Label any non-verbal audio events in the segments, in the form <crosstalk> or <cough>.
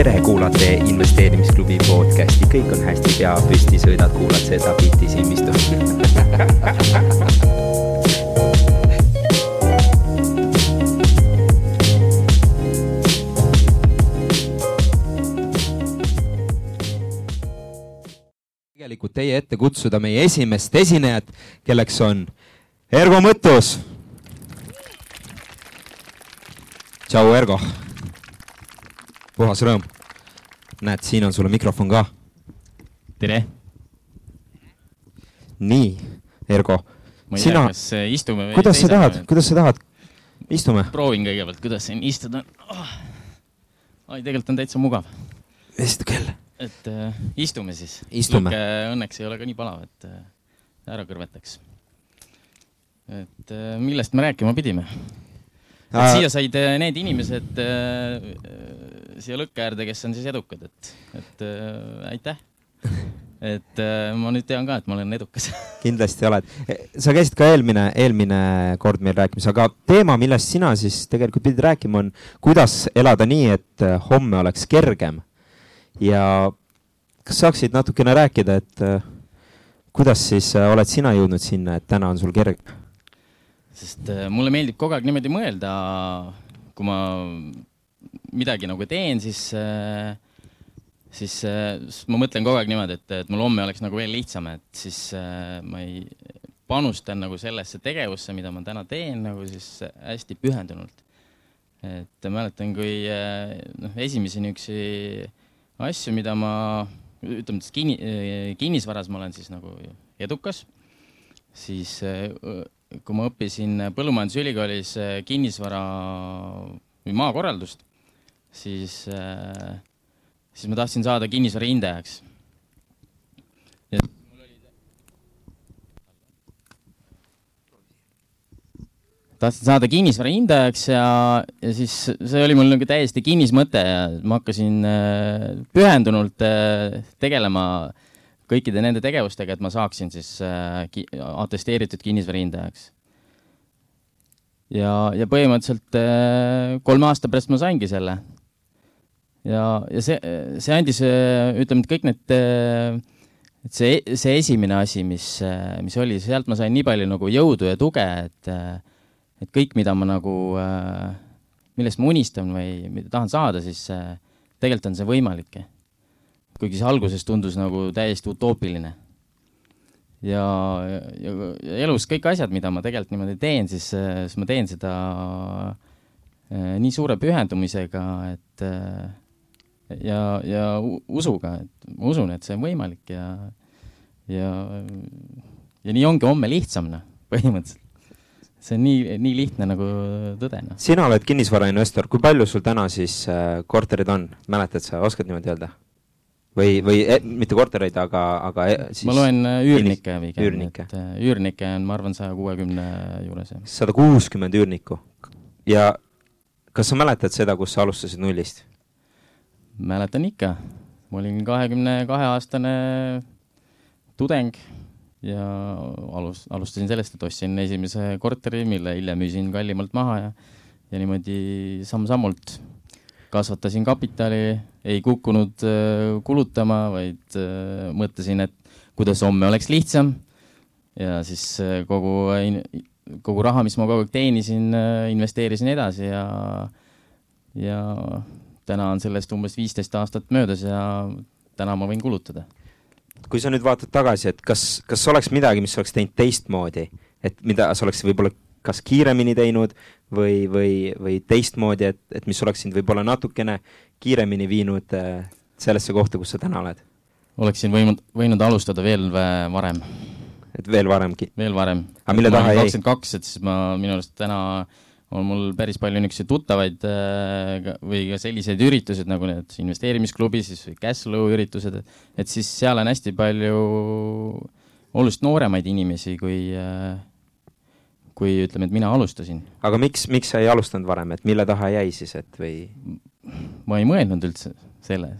tere, kuulate investeerimisklubi podcasti, kõik on hästi, pea püsti, sõidad, kuulad seda bitti silmistu tegelikult teie ette kutsuda meie esimest esinejat, kelleks on Ergo Mõttus. tšau, Ergo. Puhas rõõm. näed, siin on sulle mikrofon ka. tere. nii, Ergo. ma ei Sina- tea, kas äh, istume või kuidas sa tahad, kuidas sa tahad? istume, proovin kõigepealt, kuidas siin istuda oh.. oi, tegelikult on täitsa mugav, istu kell. et äh, istume siis. Istume. õnneks ei ole ka nii palav, et äh, ära kõrvetaks. et äh, millest me rääkima pidime? Et Äh, siia said äh, need inimesed äh, siia lõkke äärde, kes on siis edukad, et, et äh, aitäh. et ma nüüd tean ka, et ma olen edukas <laughs> kindlasti oled. sa käisid ka eelmine, eelmine kord meil rääkimas, aga teema, millest sina siis tegelikult pidid rääkima, on kuidas elada nii, et homme oleks kergem. ja kas saaksid natukene rääkida, et kuidas siis oled sina jõudnud sinna, et täna on sul kerge? Sest äh, mulle meeldib kogu aeg niimoodi mõelda, kui ma midagi nagu teen, siis, siis, siis ma mõtlen kogu aeg niimoodi, et, et mul homme oleks nagu veel lihtsam, et siis äh, ma ei panustan nagu sellesse tegevusse, mida ma täna teen nagu siis hästi pühendunult. et mäletan, kui äh, noh, esimesi niisuguseid asju, mida ma ütleme, et kinni, kinnisvaras ma olen siis nagu edukas, siis äh, kui ma õppisin Põllumajandusülikoolis äh, kinnisvara või maakorraldust, siis, siis ma tahtsin saada kinnisvara hindajaks. tahtsin saada kinnisvara hindajaks ja, ja siis see oli mul nagu täiesti kinnis mõte ja ma hakkasin äh, pühendunult äh, tegelema kõikide nende tegevustega, et ma saaksin siis äh, ki atesteeritud kinnisvara hindajaks. ja, ja põhimõtteliselt äh, kolme aasta pärast ma saingi selle. ja, ja see, see andis, ütleme, et kõik need, et see, see esimene asi, mis, mis oli, sealt ma sain nii palju nagu jõudu ja tuge, et, et kõik, mida ma nagu, millest ma unistan või mida tahan saada, siis äh, tegelikult on see võimalik kuigi see alguses tundus nagu täiesti utoopiline. ja, ja, ja elus kõik asjad, mida ma tegelikult niimoodi teen, siis, siis ma teen seda äh, nii suure pühendumisega, et äh, ja, ja usuga, et ma usun, et see on võimalik ja, ja, ja nii ongi homme lihtsam, noh, põhimõtteliselt. see on nii, nii lihtne nagu tõde, noh. sina oled kinnisvarainvestor, kui palju sul täna siis äh, korterid on, mäletad sa, oskad niimoodi öelda? või, või eh, mitte kortereid, aga, aga eh, siis ma loen äh, üürnikke pigem, üürnikke. et äh, üürnikke on, ma arvan, saja kuuekümne juures, jah. sada kuuskümmend üürnikku. ja kas sa mäletad seda, kus sa alustasid nullist? mäletan ikka, ma olin kahekümne kahe aastane tudeng ja alus, alustasin sellest, et ostsin esimese korteri, mille hiljem müüsin kallimalt maha ja, ja niimoodi samm-sammult kasvatasin kapitali, ei kukkunud äh, kulutama, vaid äh, mõtlesin, et kuidas homme oleks lihtsam ja siis äh, kogu, kogu raha, mis ma kogu aeg teenisin, investeerisin edasi ja, ja täna on sellest umbes viisteist aastat möödas ja täna ma võin kulutada. kui sa nüüd vaatad tagasi, et kas, kas oleks midagi, mis oleks teinud teistmoodi, et mida sa oleksid võib-olla kas kiiremini teinud või, või, või teistmoodi, et, et mis oleks sind võib-olla natukene kiiremini viinud äh, sellesse kohta, kus sa täna oled? oleksin võinud, võinud alustada veel vä- varem, et veel varemgi. veel varem. Aga mille taha jäi? kakskümmend kaks, et siis ma minu arust täna on mul päris palju niisuguseid tuttavaid äh, või ka selliseid üritused nagu need investeerimisklubi siis või Cashflow üritused, et siis seal on hästi palju oluliselt nooremaid inimesi, kui äh, kui ütleme, et mina alustasin. aga miks, miks sa ei alustanud varem, et mille taha jäi siis, et või ma ei mõelnud üldse selle,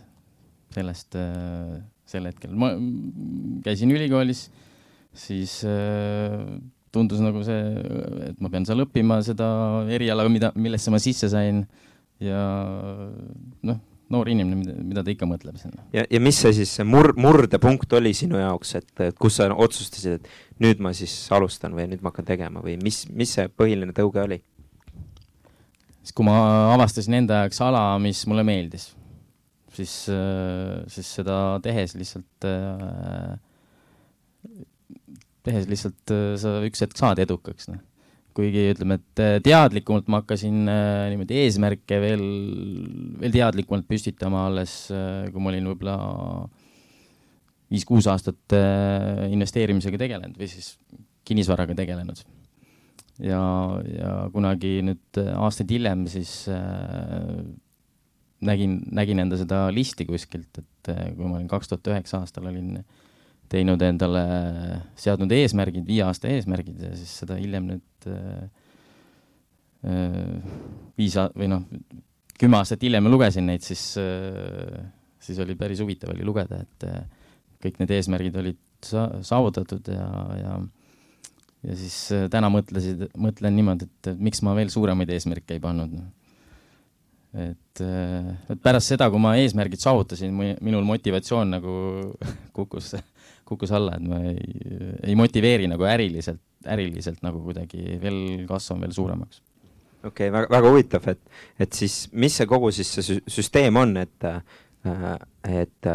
sellest äh, sel hetkel, ma käisin ülikoolis, siis äh, tundus nagu see, et ma pean seal õppima seda eriala, mida, millesse ma sisse sain ja noh, noor inimene, mida, mida ta ikka mõtleb sinna. ja, ja mis see siis, see mur-, murdepunkt oli sinu jaoks, et kus sa otsustasid, et nüüd ma siis alustan või nüüd ma hakkan tegema või mis, mis see põhiline tõuge oli? Siis kui ma avastasin enda jaoks ala, mis mulle meeldis, siis, siis seda tehes lihtsalt, tehes lihtsalt sa üks hetk saad edukaks, noh kuigi ütleme, et teadlikumalt ma hakkasin niimoodi eesmärke veel, veel teadlikumalt püstitama alles, kui ma olin võib-olla viis-kuus aastat investeerimisega tegelenud või siis kinnisvaraga tegelenud. Ja, ja kunagi nüüd aastaid hiljem siis äh, nägin, nägin enda seda listi kuskilt, et kui ma olin kaks tuhat üheksa aastal olin teinud endale, seadnud eesmärgid, viie aasta eesmärgid ja siis seda hiljem nüüd äh, äh, viis või noh, kümme aastat hiljem ma lugesin neid, siis, äh, siis oli päris huvitav oli lugeda, et kõik need eesmärgid olid sa-, saavutatud ja, ja ja siis täna mõtlesid, mõtlen niimoodi, et miks ma veel suuremaid eesmärke ei pannud. et, et pärast seda, kui ma eesmärgid saavutasin, minul motivatsioon nagu <laughs> kukkus, kukkus alla, et ma ei, ei motiveeri nagu äriliselt äriliselt nagu kuidagi veel kasvama veel suuremaks. okei okay,, väga, väga huvitav, et, et siis mis see kogu siis see süsteem on, et, äh, et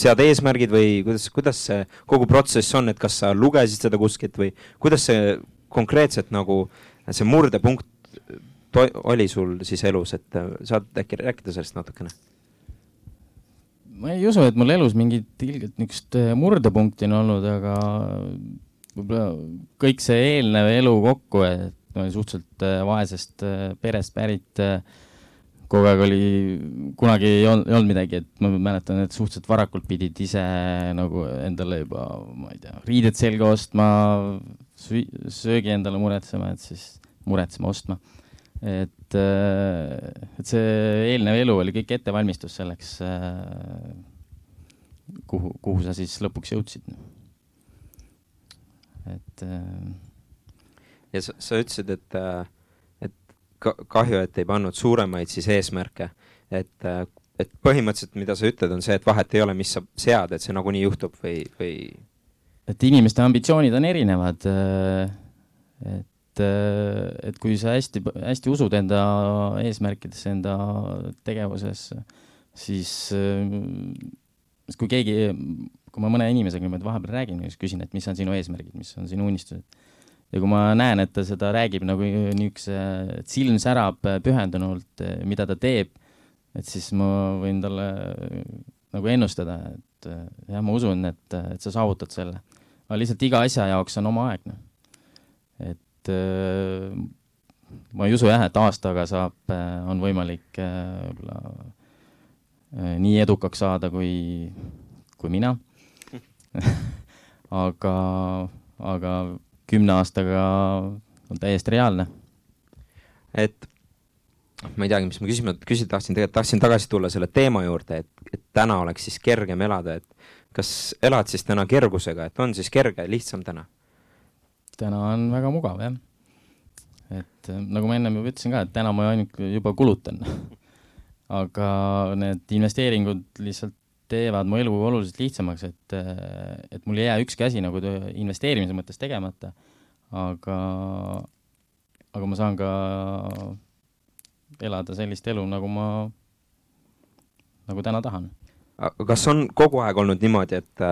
äh, seada eesmärgid või kuidas, kuidas see kogu protsess on, et kas sa lugesid seda kuskilt või kuidas see konkreetselt nagu see murdepunkt oli sul siis elus, et äh, saad äkki rääkida sellest natukene? ma ei usu, et mul elus mingit ilgelt niisugust murdepunkti on olnud, aga võib-olla kõik see eelnev elu kokku, et ma olin suhteliselt äh, vaesest äh, perest pärit, äh, kogu aeg oli, kunagi ei olnud, ei olnud midagi, et ma mäletan, et suhteliselt varakult pidid ise nagu endale juba, ma ei tea, riided selga ostma, söögi endale muretsema, et siis muretsema, ostma. et, et see eelnev elu oli kõik ettevalmistus selleks, kuhu, kuhu sa siis lõpuks jõudsid et. Äh, ja sa, sa ütlesid, et, äh, kahju, et ei pannud suuremaid siis eesmärke, et, äh, et põhimõtteliselt, mida sa ütled, on see, et vahet ei ole, mis sa sead, et see nagunii juhtub või, või? et inimeste ambitsioonid on erinevad. et, et kui sa hästi, hästi usud enda eesmärkidesse, enda tegevuses, siis, siis kui keegi kui ma mõne inimesega niimoodi vahepeal räägin, siis küsin, et mis on sinu eesmärgid, mis on sinu unistused. Ja kui ma näen, et ta seda räägib nagu niisuguse, et silm särab pühendunult, mida ta teeb, et siis ma võin talle nagu ennustada, et jah, ma usun, et, et sa saavutad selle. aga lihtsalt iga asja jaoks on oma aeg, noh. et ma ei usu jah, et aastaga saab, on võimalik võib-olla nii edukaks saada kui, kui mina <laughs> aga, aga kümne aastaga on täiesti reaalne. et ma ei teagi, mis ma küsima, küsida tahtsin, tegelikult tahtsin tagasi tulla selle teema juurde, et, et täna oleks siis kergem elada, et kas elad siis täna kergusega, et on siis kerge, lihtsam täna? täna on väga mugav, jah. et nagu ma ennem juba ütlesin ka, et täna ma ainult juba kulutan <laughs> aga need investeeringud lihtsalt teevad mu elu oluliselt lihtsamaks, et, et mul ei jää ükski asi nagu investeerimise mõttes tegemata. aga, aga ma saan ka elada sellist elu, nagu ma, nagu täna tahan. kas on kogu aeg olnud niimoodi, et,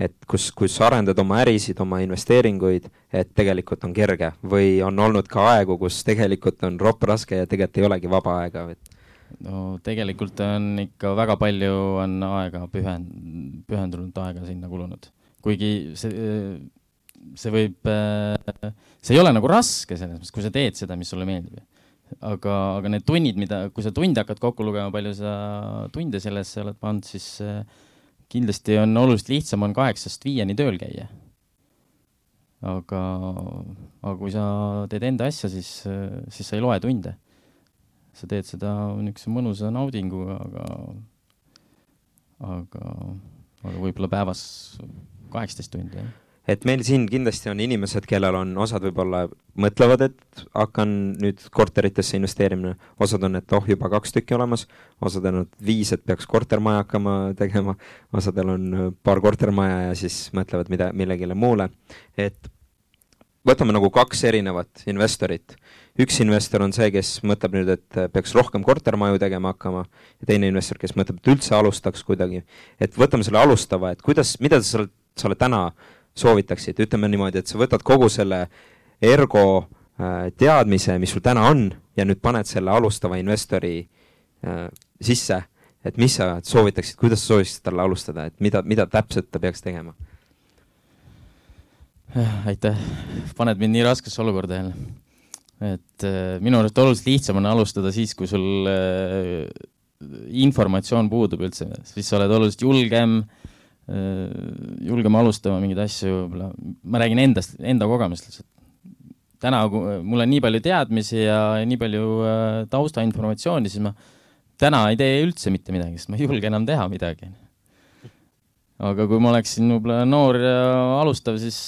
et kus, kus arendad oma ärisid, oma investeeringuid, et tegelikult on kerge või on olnud ka aegu, kus tegelikult on ropp raske ja tegelikult ei olegi vaba aega, et no tegelikult on ikka väga palju on aega pühend-, pühendunud aega sinna kulunud. kuigi see, see võib, see ei ole nagu raske selles mõttes, kui sa teed seda, mis sulle meeldib. aga, aga need tunnid, mida, kui sa tunde hakkad kokku lugema, palju sa tunde sellesse oled pannud, siis kindlasti on oluliselt lihtsam on kaheksast viieni tööl käia. aga, aga kui sa teed enda asja, siis, siis sa ei loe tunde sa teed seda niisuguse mõnusa naudinguga, aga, aga, aga võib-olla päevas kaheksateist tundi, jah. Et meil siin kindlasti on inimesed, kellel on, osad võib-olla mõtlevad, et hakkan nüüd korteritesse investeerima, osad on, et oh, juba kaks tükki olemas, osadel on viis, et peaks kortermaja hakkama tegema, osadel on paar kortermaja ja siis mõtlevad mida, millegile muule, et võtame nagu kaks erinevat investorit. üks investor on see, kes mõtleb nüüd, et peaks rohkem kortermaju tegema hakkama ja teine investor, kes mõtleb, et üldse alustaks kuidagi. et võtame selle alustava, et kuidas, mida sa oled, sa oled täna soovitaksid, ütleme niimoodi, et sa võtad kogu selle ergo äh, teadmise, mis sul täna on, ja nüüd paned selle alustava investori äh, sisse, et mis sa soovitaksid, kuidas sa soovitaksid talle alustada, et mida, mida täpselt ta peaks tegema? Aitäh, paned mind nii raskesse olukorda jälle. et äh, minu arust oluliselt lihtsam on alustada siis, kui sul äh, informatsioon puudub üldse, siis sa oled oluliselt julgem äh,, julgem alustama mingeid asju, võib-olla, ma räägin endast, enda kogemust lihtsalt. täna, kui mul on nii palju teadmisi ja nii palju taustainformatsiooni, siis ma täna ei tee üldse mitte midagi, sest ma ei julge enam teha midagi aga kui ma oleksin võib-olla noor ja alustav, siis,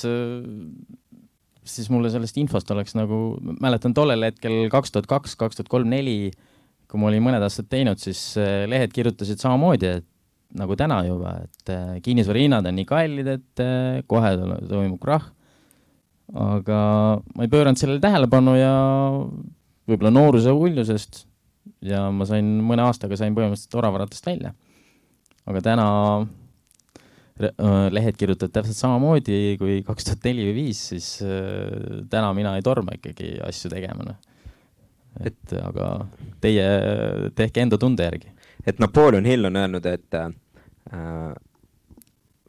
siis mulle sellest infost oleks nagu, mäletan tollel hetkel kaks tuhat kaks, kaks tuhat kolm, neli, kui ma olin mõned aastad teinud, siis eh, lehed kirjutasid samamoodi, et nagu täna juba, et eh, kinnisvarahinnad on nii kallid, et kohe toimub krahh. aga ma ei pööranud sellele tähelepanu ja võib-olla nooruse uljusest ja ma sain, mõne aastaga sain põhimõtteliselt oravaratast välja. aga täna Äh, lehed kirjutavad täpselt samamoodi kui kaks tuhat neli või viis, siis täna mina ei torma ikkagi asju tegema, noh. et aga teie tehke enda tunde järgi. et Napoleon Hill on öelnud, et äh,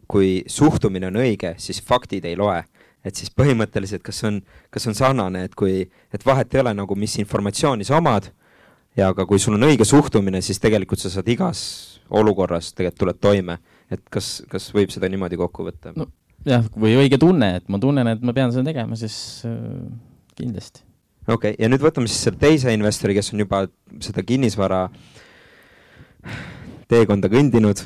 kui suhtumine on õige, siis faktid ei loe. et siis põhimõtteliselt, kas on, kas on sarnane, et kui, et vahet ei ole nagu, mis informatsiooni sa omad, ja aga kui sul on õige suhtumine, siis tegelikult sa saad igas olukorras tegelikult tuled toime et kas, kas võib seda niimoodi kokku võtta no,? jah, või õige tunne, et ma tunnen, et ma pean seda tegema, siis äh, kindlasti. okei okay., ja nüüd võtame siis selle teise investori, kes on juba seda kinnisvara teekonda kõndinud,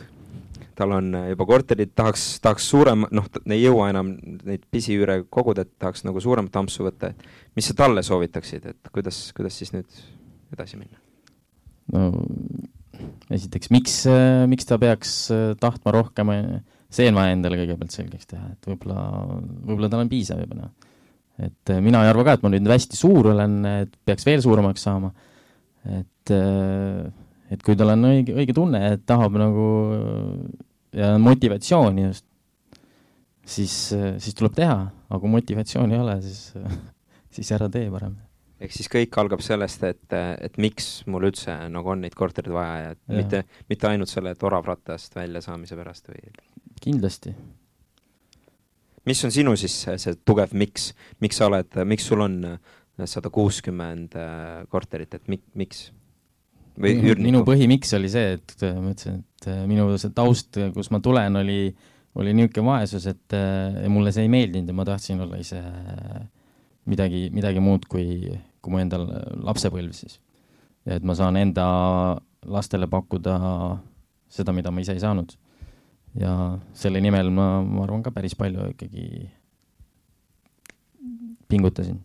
tal on juba korterid, tahaks, tahaks suurem, noh, ei jõua enam neid pisiüüre koguda, et tahaks nagu suuremat ampsu võtta, et mis sa talle soovitaksid, et kuidas, kuidas siis nüüd edasi minna? no esiteks, miks, miks ta peaks äh, tahtma rohkem, see on vaja endale kõigepealt selgeks teha, et võib-olla, võib-olla tal on piisav juba noh. et äh, mina ei arva ka, et ma nüüd hästi suur olen, et peaks veel suuremaks saama. et, äh, et kui tal on õige, õige tunne, et tahab nagu ja motivatsiooni just, siis, siis tuleb teha, aga kui motivatsiooni ei ole, siis, <laughs> siis ära tee parem ehk siis kõik algab sellest, et, et miks mul üldse nagu on neid korterid vaja ja, ja. mitte, mitte ainult selle toravratast väljasaamise pärast või? kindlasti. mis on sinu siis see tugev miks, miks sa oled, miks sul on sada kuuskümmend äh, korterit, et mik, miks? või üürniku? minu põhimiks oli see, et ma ütlesin, et äh, minu see taust, kus ma tulen, oli, oli niisugune vaesus, et äh, mulle see ei meeldinud ja ma tahtsin olla ise midagi, midagi muud kui kui mu endal lapsepõlv siis. et ma saan enda lastele pakkuda seda, mida ma ise ei saanud. ja selle nimel ma, ma arvan ka päris palju ikkagi pingutasin.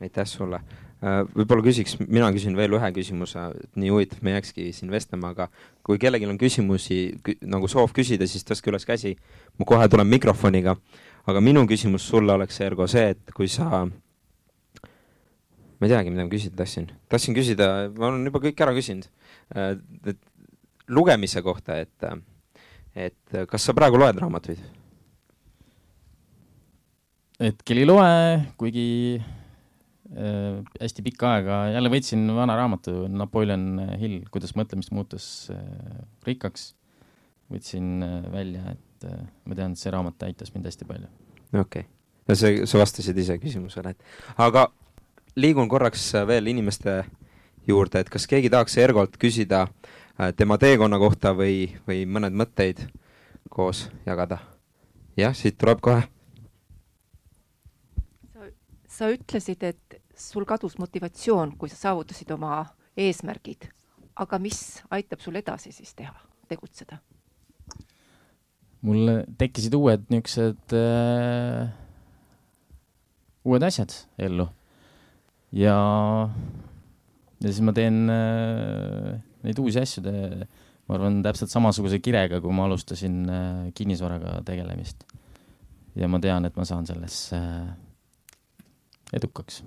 aitäh sulle. Äh, võib-olla küsiks, mina küsin veel ühe küsimuse, nii huvitav, me jääkski siin vestlema, aga kui kellelgi on küsimusi, nagu soov küsida, siis tõstke üles käsi. ma kohe tulen mikrofoniga. aga minu küsimus sulle oleks, Ergo, see, et kui sa ma ei teagi, mida ma küsida tahtsin. tahtsin küsida, ma olen juba kõik ära küsinud. Äh, et lugemise kohta, et, et kas sa praegu loed raamatuid? hetkel ei loe, kuigi äh, hästi pikka aega jälle võtsin vana raamatu Napoleon Hill, kuidas mõtlemist muutus äh, rikkaks. võtsin äh, välja, et äh, ma tean, et see raamat aitas mind hästi palju. okei okay., no see, sa vastasid ise küsimusele, et aga liigun korraks äh, veel inimeste juurde, et kas keegi tahaks Ergolt küsida äh, tema teekonna kohta või, või mõned mõtteid koos jagada? jah, siit tuleb kohe. sa ütlesid, et sul kadus motivatsioon, kui sa saavutasid oma eesmärgid, aga mis aitab sul edasi siis teha, tegutseda? mul tekkisid uued niisugused äh, uued asjad ellu. Ja, ja siis ma teen äh, neid uusi asju, ma arvan, täpselt samasuguse kirega, kui ma alustasin äh, kinnisvaraga tegelemist. ja ma tean, et ma saan selles äh, edukaks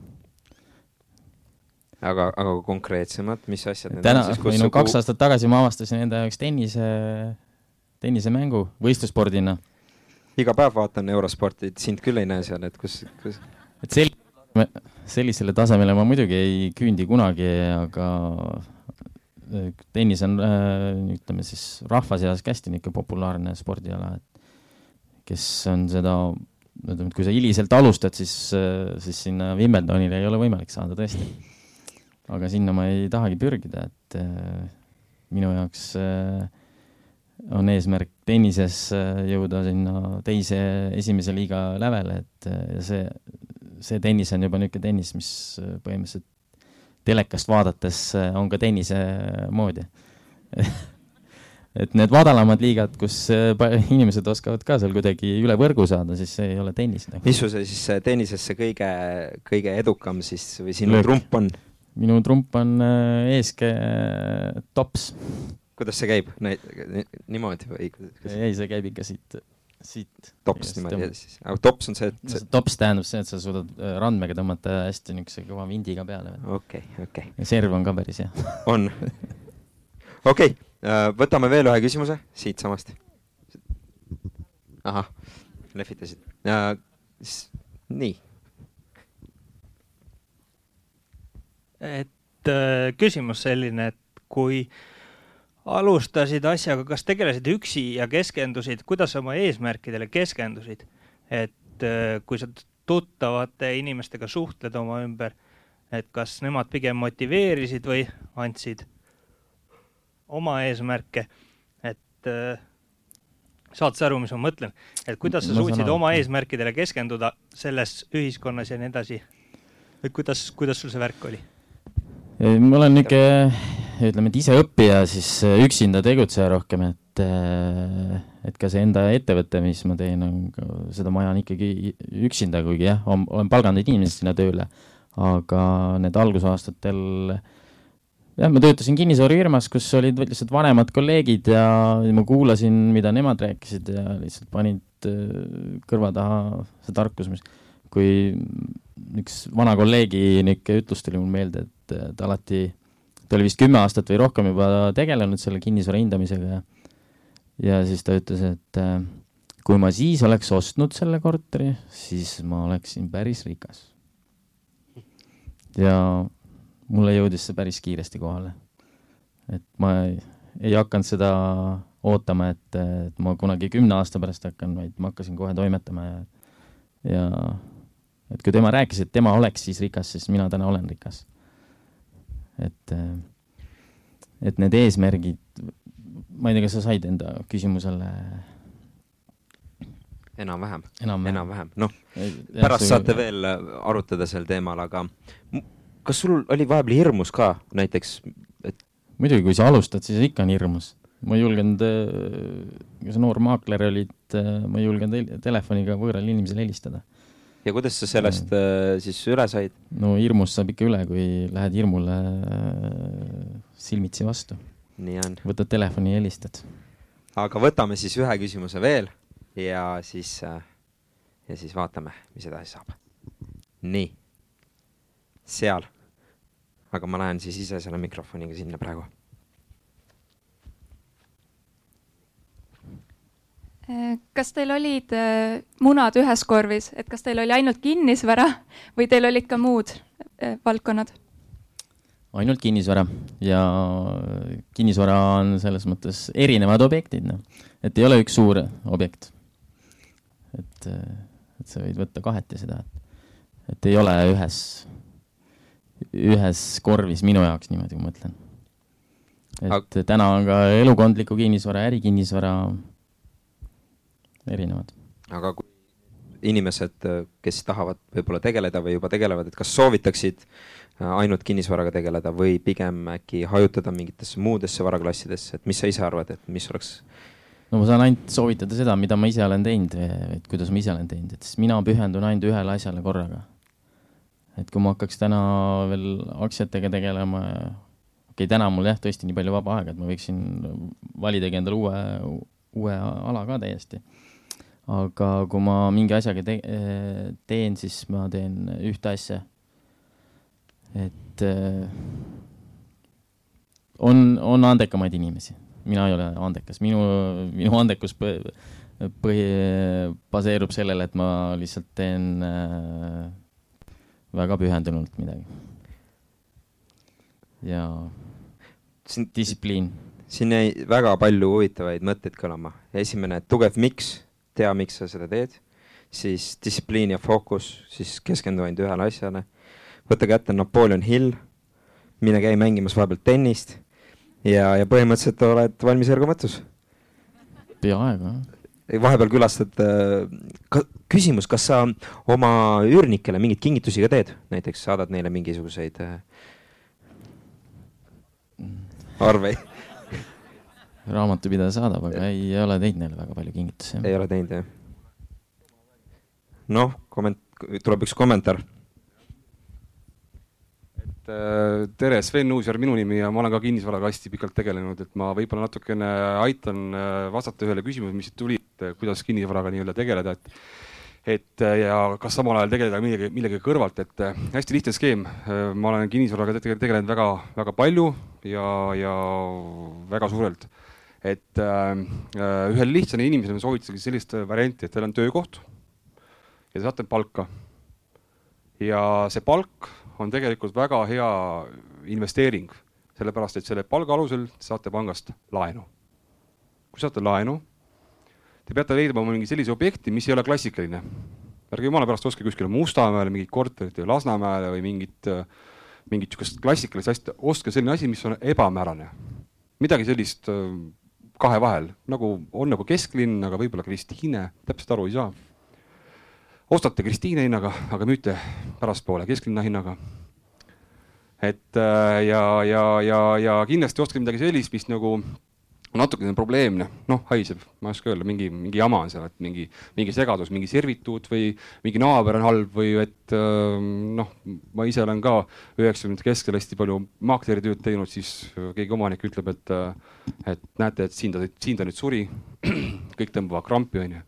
aga, aga konkreetsemalt, mis asjad need täna, on siis? või no kaks aastat tagasi ma avastasin enda jaoks tennise, tennisemängu võistlusspordina. iga päev vaatan eurosporti, sind küll ei näe seal, et kus, kus? et sel-, sellisele tasemele ma muidugi ei küündi kunagi, aga äh, tennis on, äh, ütleme siis rahva seas hästi niisugune populaarne spordiala, et kes on seda, ütleme, et kui sa hiliselt alustad, siis, äh, siis sinna Wimbledonile ei ole võimalik saada tõesti. aga sinna ma ei tahagi pürgida, et minu jaoks on eesmärk tennises jõuda sinna teise, esimese liiga lävele, et see see tennis on juba niisugune tennis, mis äh, põhimõtteliselt telekast vaadates äh, on ka tennise moodi <laughs> et need madalamad liigad, kus äh, inimesed oskavad ka seal kuidagi üle võrgu saada, siis see ei ole tennis nagu.. mis su see siis tennisesse kõige, kõige edukam siis või sinu Löök. trump on? minu trump on eeskee tops. kuidas see käib, niimoodi või? ei, see käib ikka siit siit. tops niimoodi siis, aga tops on see, et see tops tähendab see, et sa suudad äh, randmega tõmmata hästi niisuguse kõva vindiga peale. okei, okei. ja serv on ka päris hea. <laughs> on. okei okay., äh, võtame veel ühe küsimuse siitsamast. ahah, lehvitasid uh,. nii. et äh, küsimus selline, et kui äh, alustasid asjaga, kas tegelesid üksi ja keskendusid, kuidas oma eesmärkidele keskendusid? et äh, kui sa tuttavate inimestega suhtled oma ümber, et kas nemad pigem motiveerisid või andsid oma eesmärke, et äh, saad sa aru, mis ma mõtlen, et kuidas sa suutsid oma eesmärkidele keskenduda selles ühiskonnas ja nii edasi? et kuidas, kuidas sul see värk oli? ma olen niisugune ütleme, et ise õppija, siis äh, üksinda tegutseja rohkem, et, äh, et ka see enda ettevõte, mis ma teen, on, seda ma ajan ikkagi üksinda, kuigi jah, olen palganud inimesed sinna tööle, aga need algusaastatel jah, ma töötasin kinnisvarafirmas, kus olid lihtsalt vanemad kolleegid ja ma kuulasin, mida nemad rääkisid ja lihtsalt panid äh, kõrva taha see tarkus, mis, kui üks vana kolleegi niisugune ütlus tuli mul meelde, et ta alati ta oli vist kümme aastat või rohkem juba tegelenud selle kinnisvara hindamisega ja ja siis ta ütles, et äh, kui ma siis oleks ostnud selle korteri, siis ma oleksin päris rikas. ja mulle jõudis see päris kiiresti kohale. et ma ei, ei hakanud seda ootama, et, et ma kunagi kümne aasta pärast hakkan, vaid ma hakkasin kohe toimetama ja, ja et kui tema rääkis, et tema oleks siis rikas, siis mina täna olen rikas et, äh, et need eesmärgid, ma ei tea, kas sa said enda küsimusele enam-vähem. Enam, enam-vähem, noh, pärast saate veel äh, arutada sel teemal, aga kas sul oli vahepeal hirmus ka näiteks, et muidugi, kui sa alustad, siis ikka on hirmus. ma ei julgenud, äh, kui sa noor maakler olid, ma ei julgenud telefoniga võõrale inimesele helistada ja kuidas sa sellest äh, siis üle said? no hirmust saab ikka üle, kui lähed hirmule äh, silmitsi vastu. nii on. võtad telefoni ja helistad. aga võtame siis ühe küsimuse veel ja siis äh,, ja siis vaatame, mis edasi saab. nii, seal. aga ma lähen siis ise selle mikrofoniga sinna praegu kas teil olid äh, munad ühes korvis, et kas teil oli ainult kinnisvara või teil olid ka muud äh, valdkonnad? ainult kinnisvara ja kinnisvara on selles mõttes erinevad objektid, noh, et ei ole üks suur objekt. et, äh, et sa võid võtta kaheti seda, et, et ei ole ühes, ühes korvis minu jaoks niimoodi, ma mõtlen. et Aga... täna on ka elukondliku kinnisvara, ärikinnisvara erinevad. aga kui inimesed, kes tahavad võib-olla tegeleda või juba tegelevad, et kas soovitaksid äh, ainult kinnisvaraga tegeleda või pigem äkki hajutada mingitesse muudesse varaklassidesse, et mis sa ise arvad, et mis oleks no ma saan ainult soovitada seda, mida ma ise olen teinud, et kuidas ma ise olen teinud, et siis mina pühendun ainult ühele asjale korraga. et kui ma hakkaks täna veel aktsiatega tegelema, okei okay,, täna mul jah, tõesti nii palju vaba aega, et ma võiksin validagi endale uue, uue ala ka täiesti. Aga kui ma mingi asjaga te teen, siis ma teen ühte asja. et on, on andekamaid inimesi mina ei ole andekas, minu, minu andekus põhi, baseerub sellele, et ma lihtsalt teen äh, väga pühendunult midagi. ja siin, distsipliin. siin jäi väga palju huvitavaid mõtteid kõlama. esimene, tugev miks, tea, miks sa seda teed, siis distsipliin ja fookus, siis keskendu ainult ühele asjale. võta kätte Napoleon Hill, mine käi mängimas vahepeal tennist. Ja, ja põhimõtteliselt oled valmis ergomatus. peaaegu, jah. Vahepeal külastad äh, küsimus, kas sa oma üürnikele mingeid kingitusi ka teed, näiteks saadad neile mingisuguseid äh, arveid raamatupidaja saadab, aga ei, ei ole teinud neile väga palju kingitusi. ei ole teinud, jah? noh, komment-, tuleb üks kommentaar et äh, tere, Sven Uusjärv minu nimi ja ma olen ka kinnisvaraga hästi pikalt tegelenud, et ma võib-olla natukene aitan äh, vastata ühele küsimusele, mis siit tuli, et äh, kuidas kinnisvaraga nii-öelda tegeleda, et et ja kas samal ajal tegeleda millegi, millegi kõrvalt, et hästi lihtne skeem. ma olen kinnisvaraga tegelenud väga, väga palju ja, ja väga suurelt. Et äh, ühele lihtsale inimesele ma soovitaksin sellist varianti, et teil on töökoht ja te saate palka. ja see palk on tegelikult väga hea investeering, sellepärast et selle palga alusel saate pangast laenu. kui saate laenu, te peate leidma mingi sellise objekti, mis ei ole klassikaline. ärge jumala pärast ostke kuskile Mustamäele mingit korterit või Lasnamäele või mingit, mingit sihukest klassikalist asja, ostke selline asi, mis on ebamäärane. midagi sellist äh, kahe vahel, nagu on nagu kesklinn, aga võib-olla Kristiine, täpselt aru ei saa. Ostate Kristiine hinnaga, aga müüte pärastpoole kesklinna hinnaga. et äh, ja, ja, ja, ja kindlasti ostke midagi sellist, mis nagu natukene probleemne, noh, haiseb, ma ei oska öelda, mingi, mingi jama on seal, et mingi, mingi segadus, mingi servituut või mingi naaber on halb või et äh, noh, ma ise olen ka üheksakümnendate keskel hästi palju maakleri tööd teinud, siis keegi omanik ütleb, et, et näete, et siin ta, siin ta nüüd suri. <clears throat> kõik tõmbavad krampi, onju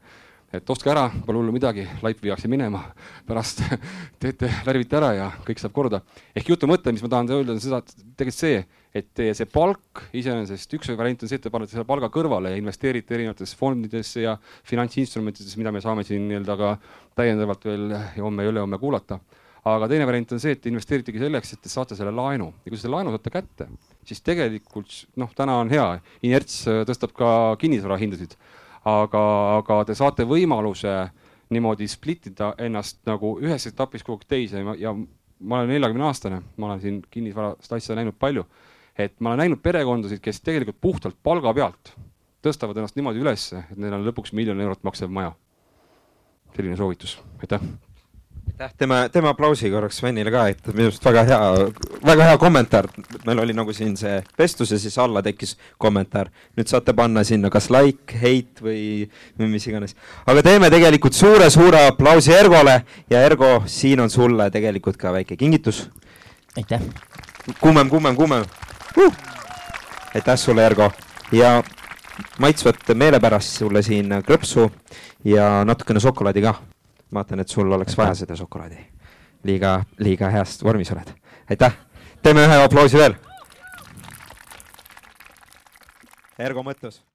et ostke ära, pole hullu midagi, laip viiakse minema, pärast <laughs> teete, värvite ära ja kõik saab korda. ehk jutu mõte, mis ma tahan öelda, on seda, tegelikult see, et teie see palk iseenesest, üks variant on see, et te panete selle palga kõrvale ja investeerite erinevatesse fondidesse ja finantsinstrumentidesse, mida me saame siin nii-öelda ka täiendavalt veel homme ja ülehomme kuulata. Aga teine variant on see, et investeeritegi selleks, et te saate selle laenu. Ja kui selle laenu saate kätte, siis tegelikult noh, täna on hea, inerts tõstab ka kinnisvara hindasid aga, aga te saate võimaluse niimoodi split ida ennast nagu ühest etapist kogu aeg teise. Ja, ja ma olen neljakümne aastane, ma olen siin kinnisvarast asja näinud palju. Et ma olen näinud perekondasid, kes tegelikult puhtalt palga pealt tõstavad ennast niimoodi ülesse, et neil on lõpuks miljon eurot maksev maja. selline soovitus, aitäh aitäh, teeme, teeme aplausi korraks Svenile ka, et minu arust väga hea, väga hea kommentaar. meil oli nagu siin see vestlus ja siis alla tekkis kommentaar. nüüd saate panna sinna kas like, hate või, või mis iganes. aga teeme tegelikult suure-suure aplausi Ergole ja Ergo, siin on sulle tegelikult ka väike kingitus. aitäh. kuumem, kuumem, kuumem uh!. aitäh sulle, Ergo ja maitsvat meelepärast sulle siin krõpsu ja natukene šokolaadi ka vaatan, et sul oleks vaja seda šokolaadi. liiga, liiga heas vormis oled. aitäh, teeme ühe aplausi veel. Ergo mõttus